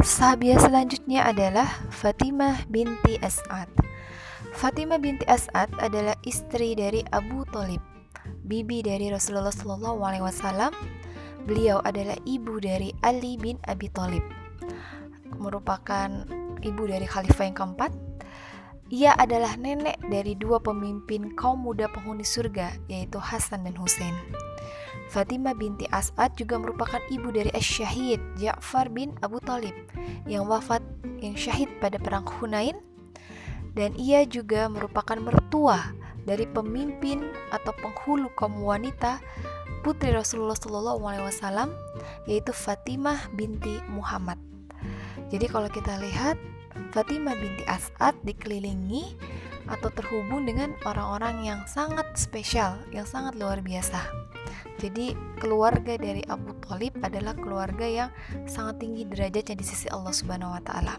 Sahabiah selanjutnya adalah Fatimah binti As'ad. Fatimah binti As'ad adalah istri dari Abu Talib, bibi dari Rasulullah Wasallam. Beliau adalah ibu dari Ali bin Abi Talib, merupakan ibu dari khalifah yang keempat. Ia adalah nenek dari dua pemimpin kaum muda penghuni surga, yaitu Hasan dan Hussein. Fatimah binti As'ad juga merupakan ibu dari Asyahid Ja'far bin Abu Talib yang wafat yang syahid pada perang Hunain dan ia juga merupakan mertua dari pemimpin atau penghulu kaum wanita putri Rasulullah Shallallahu Alaihi Wasallam yaitu Fatimah binti Muhammad. Jadi kalau kita lihat Fatimah binti As'ad dikelilingi atau terhubung dengan orang-orang yang sangat spesial, yang sangat luar biasa. Jadi keluarga dari Abu Talib adalah keluarga yang sangat tinggi derajatnya di sisi Allah Subhanahu wa taala.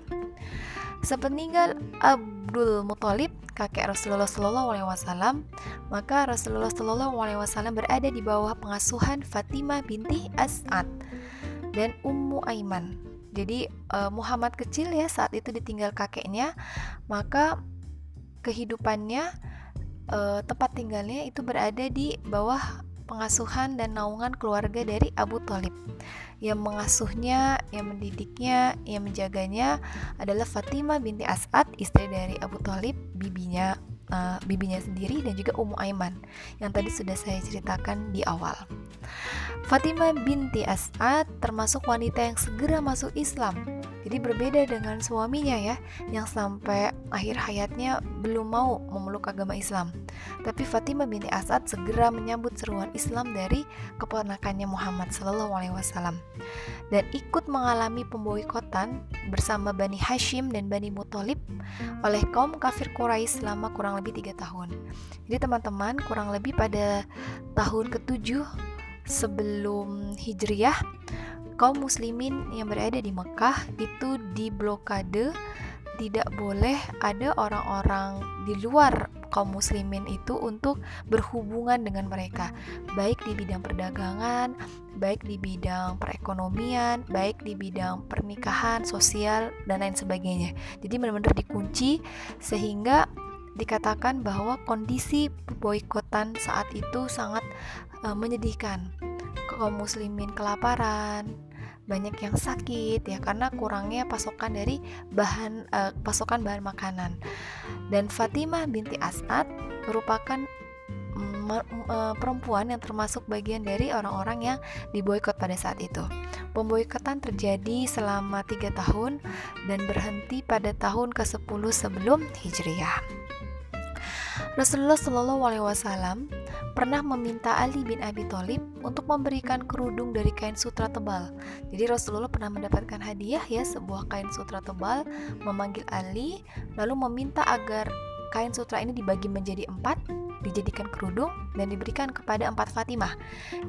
Sepeninggal Abdul Muthalib, kakek Rasulullah Shallallahu alaihi wasallam, maka Rasulullah Shallallahu alaihi wasallam berada di bawah pengasuhan Fatimah binti As'ad dan Ummu Aiman. Jadi uh, Muhammad kecil ya saat itu ditinggal kakeknya, maka kehidupannya uh, tempat tinggalnya itu berada di bawah pengasuhan dan naungan keluarga dari Abu Talib. Yang mengasuhnya, yang mendidiknya, yang menjaganya adalah Fatimah binti As'ad, istri dari Abu Talib, bibinya uh, bibinya sendiri dan juga Ummu Aiman yang tadi sudah saya ceritakan di awal. Fatimah binti As'ad termasuk wanita yang segera masuk Islam jadi berbeda dengan suaminya ya, yang sampai akhir hayatnya belum mau memeluk agama Islam. Tapi Fatimah binti Asad segera menyambut seruan Islam dari keponakannya Muhammad Sallallahu Alaihi Wasallam dan ikut mengalami pemboikotan bersama Bani Hashim dan Bani Muthalib oleh kaum kafir Quraisy selama kurang lebih tiga tahun. Jadi teman-teman kurang lebih pada tahun ketujuh sebelum Hijriyah kaum muslimin yang berada di Mekah itu diblokade tidak boleh ada orang-orang di luar kaum muslimin itu untuk berhubungan dengan mereka. Baik di bidang perdagangan baik di bidang perekonomian baik di bidang pernikahan sosial dan lain sebagainya. Jadi benar-benar dikunci sehingga dikatakan bahwa kondisi boikotan saat itu sangat uh, menyedihkan. Kaum muslimin kelaparan banyak yang sakit ya karena kurangnya pasokan dari bahan uh, pasokan bahan makanan. Dan Fatimah binti As'ad merupakan perempuan yang termasuk bagian dari orang-orang yang diboykot pada saat itu. Pemboikotan terjadi selama tiga tahun dan berhenti pada tahun ke-10 sebelum Hijriyah. Rasulullah Shallallahu Alaihi Wasallam pernah meminta Ali bin Abi Thalib untuk memberikan kerudung dari kain sutra tebal. Jadi Rasulullah pernah mendapatkan hadiah ya sebuah kain sutra tebal, memanggil Ali lalu meminta agar kain sutra ini dibagi menjadi empat dijadikan kerudung dan diberikan kepada empat Fatimah.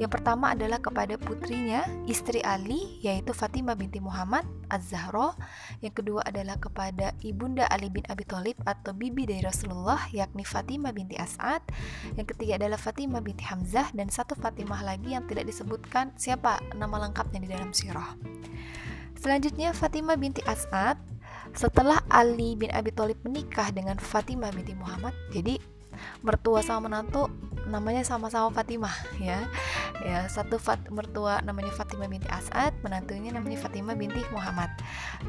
Yang pertama adalah kepada putrinya, istri Ali, yaitu Fatimah binti Muhammad Az-Zahra. Yang kedua adalah kepada ibunda Ali bin Abi Thalib atau bibi dari Rasulullah, yakni Fatimah binti As'ad. Yang ketiga adalah Fatimah binti Hamzah dan satu Fatimah lagi yang tidak disebutkan siapa nama lengkapnya di dalam sirah. Selanjutnya Fatimah binti As'ad setelah Ali bin Abi Thalib menikah dengan Fatimah binti Muhammad, jadi mertua sama menantu namanya sama-sama Fatimah ya. Ya satu fat, mertua namanya Fatimah binti As'ad menantunya namanya Fatimah binti Muhammad.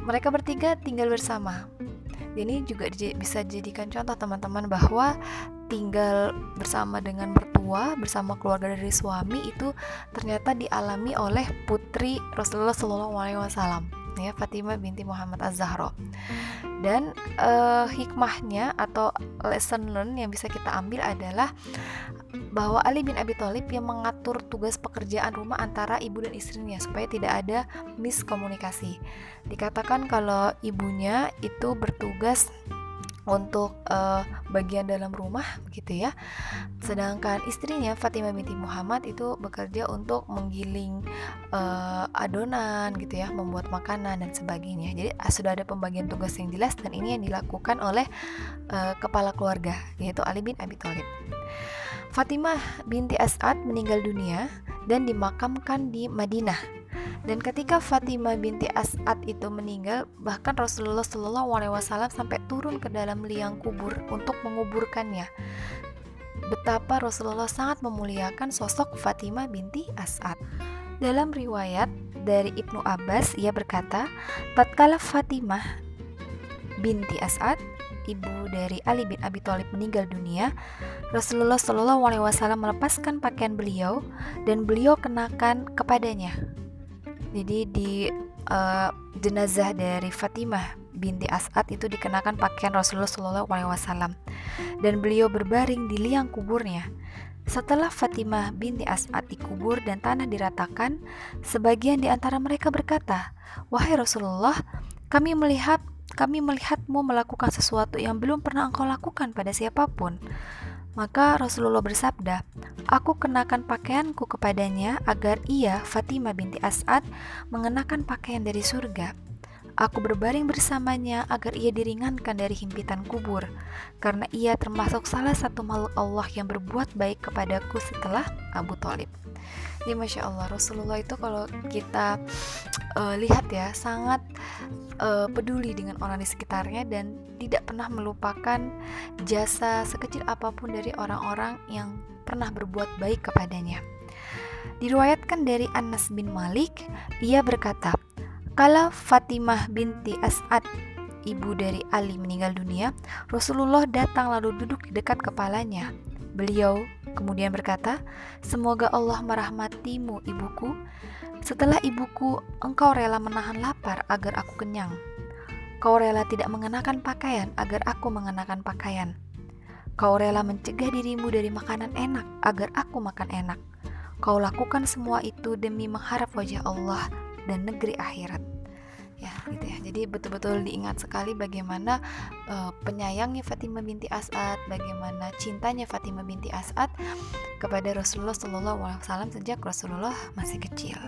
Mereka bertiga tinggal bersama. Ini juga bisa dijadikan contoh teman-teman bahwa tinggal bersama dengan mertua bersama keluarga dari suami itu ternyata dialami oleh putri Rasulullah Shallallahu Alaihi Wasallam ya Fatimah binti Muhammad Az-Zahra. Dan uh, hikmahnya atau lesson learn yang bisa kita ambil adalah bahwa Ali bin Abi Thalib yang mengatur tugas pekerjaan rumah antara ibu dan istrinya supaya tidak ada miskomunikasi. Dikatakan kalau ibunya itu bertugas untuk uh, bagian dalam rumah gitu ya. Sedangkan istrinya Fatimah binti Muhammad itu bekerja untuk menggiling uh, adonan gitu ya, membuat makanan dan sebagainya. Jadi uh, sudah ada pembagian tugas yang jelas dan ini yang dilakukan oleh uh, kepala keluarga yaitu Ali bin Abi Thalib. Fatimah binti As'ad meninggal dunia dan dimakamkan di Madinah Dan ketika Fatimah binti As'ad itu meninggal, bahkan Rasulullah Shallallahu Alaihi Wasallam sampai turun ke dalam liang kubur untuk menguburkannya. Betapa Rasulullah sangat memuliakan sosok Fatimah binti As'ad. Dalam riwayat dari Ibnu Abbas, ia berkata, tatkala Fatimah binti As'ad ibu dari Ali bin Abi Thalib meninggal dunia, Rasulullah Shallallahu Alaihi Wasallam melepaskan pakaian beliau dan beliau kenakan kepadanya jadi di uh, jenazah dari Fatimah binti As'ad itu dikenakan pakaian Rasulullah Shallallahu Alaihi Wasallam dan beliau berbaring di liang kuburnya. Setelah Fatimah binti As'ad dikubur dan tanah diratakan, sebagian di antara mereka berkata, "Wahai Rasulullah, kami melihat kami melihatmu melakukan sesuatu yang belum pernah engkau lakukan pada siapa pun." Maka Rasulullah bersabda, Aku kenakan pakaianku kepadanya agar ia, Fatimah binti As'ad, mengenakan pakaian dari surga. Aku berbaring bersamanya agar ia diringankan dari himpitan kubur, karena ia termasuk salah satu makhluk Allah yang berbuat baik kepadaku setelah Abu Talib. Jadi masya Allah Rasulullah itu kalau kita uh, lihat ya sangat uh, peduli dengan orang di sekitarnya dan tidak pernah melupakan jasa sekecil apa pun dari orang-orang yang pernah berbuat baik kepadanya. Diriwayatkan dari Anas bin Malik, ia berkata, "Kala Fatimah binti As'ad ibu dari Ali meninggal dunia, Rasulullah datang lalu duduk di dekat kepalanya. Beliau kemudian berkata, "Semoga Allah merahmatimu, ibuku. Setelah ibuku, engkau rela menahan lapar agar aku kenyang. Kau rela tidak mengenakan pakaian agar aku mengenakan pakaian. Kau rela mencegah dirimu dari makanan enak agar aku makan enak. Kau lakukan semua itu demi mengharap wajah Allah dan negeri akhirat." Ya gitu ya. Jadi betul-betul diingat sekali bagaimana uh, penyayangnya Fatimah binti As'ad bagaimana cintanya Fatimah binti As'ad kepada Rasulullah Shallallahu Alaihi Wasallam sejak Rasulullah masih kecil